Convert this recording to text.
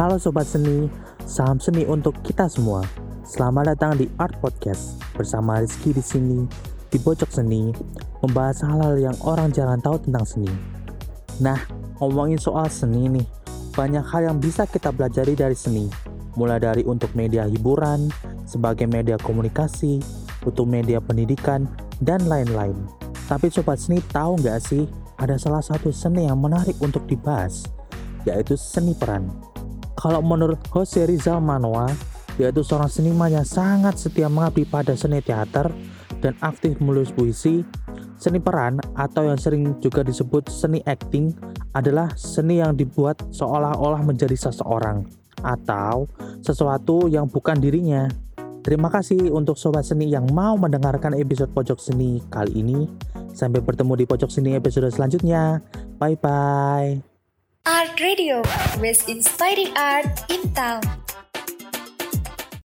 Halo Sobat Seni, salam seni untuk kita semua. Selamat datang di Art Podcast bersama Rizky di sini di Pojok Seni membahas hal-hal yang orang jarang tahu tentang seni. Nah, ngomongin soal seni nih, banyak hal yang bisa kita pelajari dari seni. Mulai dari untuk media hiburan, sebagai media komunikasi, untuk media pendidikan, dan lain-lain. Tapi Sobat Seni tahu nggak sih, ada salah satu seni yang menarik untuk dibahas, yaitu seni peran. Kalau menurut Jose Rizal Manoa, yaitu seorang seniman yang sangat setia mengabdi pada seni teater dan aktif menulis puisi, seni peran atau yang sering juga disebut seni acting adalah seni yang dibuat seolah-olah menjadi seseorang atau sesuatu yang bukan dirinya. Terima kasih untuk sobat seni yang mau mendengarkan episode Pojok Seni kali ini. Sampai bertemu di Pojok Seni episode selanjutnya. Bye bye. Art Radio, with inspiring art in town.